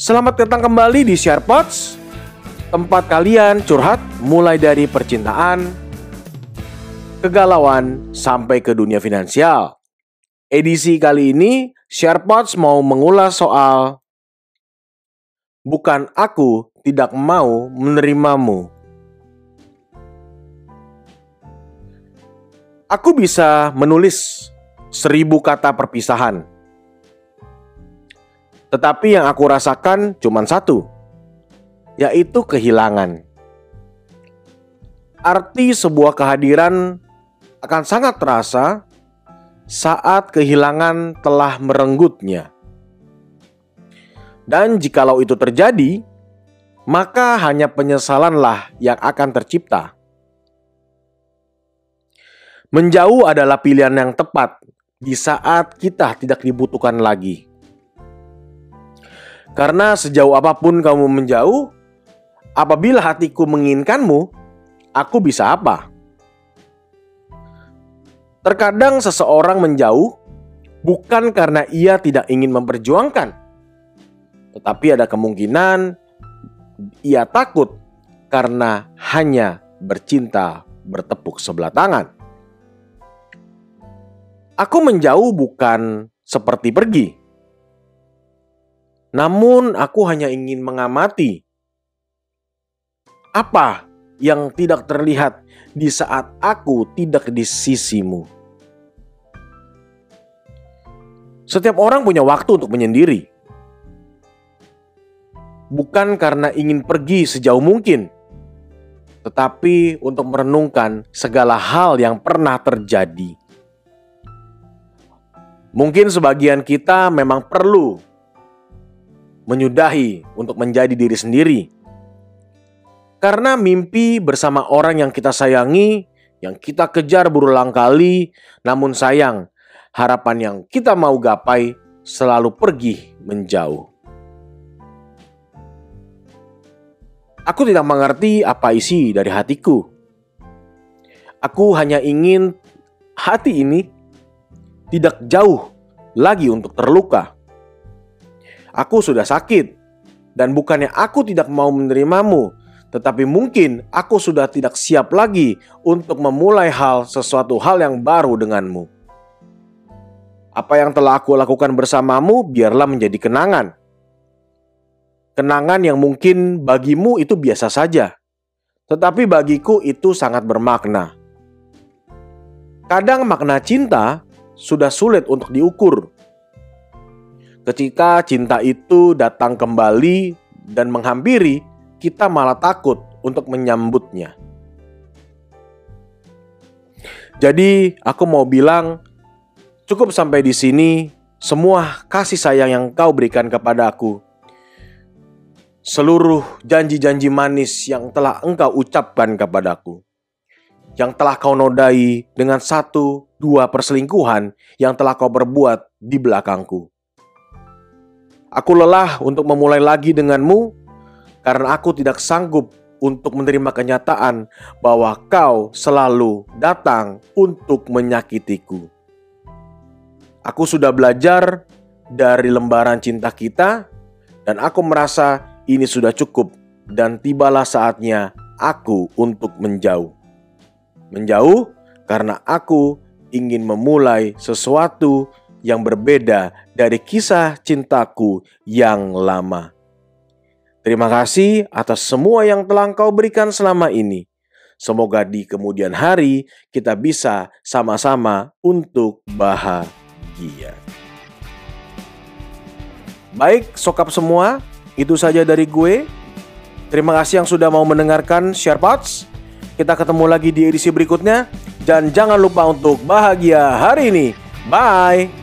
Selamat datang kembali di SharePods Tempat kalian curhat mulai dari percintaan Kegalauan sampai ke dunia finansial. Edisi kali ini SharePods mau mengulas soal Bukan aku tidak mau menerimamu. Aku bisa menulis seribu kata perpisahan tetapi yang aku rasakan cuma satu, yaitu kehilangan. Arti sebuah kehadiran akan sangat terasa saat kehilangan telah merenggutnya. Dan jikalau itu terjadi, maka hanya penyesalanlah yang akan tercipta. Menjauh adalah pilihan yang tepat di saat kita tidak dibutuhkan lagi. Karena sejauh apa pun kamu menjauh, apabila hatiku menginginkanmu, aku bisa apa? Terkadang seseorang menjauh bukan karena ia tidak ingin memperjuangkan, tetapi ada kemungkinan ia takut karena hanya bercinta bertepuk sebelah tangan. Aku menjauh bukan seperti pergi, namun aku hanya ingin mengamati apa yang tidak terlihat di saat aku tidak di sisimu. Setiap orang punya waktu untuk menyendiri. Bukan karena ingin pergi sejauh mungkin, tetapi untuk merenungkan segala hal yang pernah terjadi. Mungkin sebagian kita memang perlu menyudahi untuk menjadi diri sendiri. Karena mimpi bersama orang yang kita sayangi, yang kita kejar berulang kali, namun sayang, harapan yang kita mau gapai selalu pergi menjauh. Aku tidak mengerti apa isi dari hatiku. Aku hanya ingin hati ini tidak jauh lagi untuk terluka. Aku sudah sakit, dan bukannya aku tidak mau menerimamu, tetapi mungkin aku sudah tidak siap lagi untuk memulai hal sesuatu hal yang baru denganmu. Apa yang telah aku lakukan bersamamu, biarlah menjadi kenangan. Kenangan yang mungkin bagimu itu biasa saja, tetapi bagiku itu sangat bermakna. Kadang makna cinta sudah sulit untuk diukur Ketika cinta itu datang kembali dan menghampiri, kita malah takut untuk menyambutnya. Jadi, aku mau bilang, cukup sampai di sini. Semua kasih sayang yang kau berikan kepada aku, seluruh janji-janji manis yang telah engkau ucapkan kepadaku, yang telah kau nodai dengan satu dua perselingkuhan yang telah kau berbuat di belakangku. Aku lelah untuk memulai lagi denganmu karena aku tidak sanggup untuk menerima kenyataan bahwa kau selalu datang untuk menyakitiku. Aku sudah belajar dari lembaran cinta kita, dan aku merasa ini sudah cukup, dan tibalah saatnya aku untuk menjauh. Menjauh karena aku ingin memulai sesuatu yang berbeda dari kisah cintaku yang lama. Terima kasih atas semua yang telah Engkau berikan selama ini. Semoga di kemudian hari kita bisa sama-sama untuk bahagia. Baik, sokap semua, itu saja dari gue. Terima kasih yang sudah mau mendengarkan SharePods. Kita ketemu lagi di edisi berikutnya. Dan jangan lupa untuk bahagia hari ini. Bye!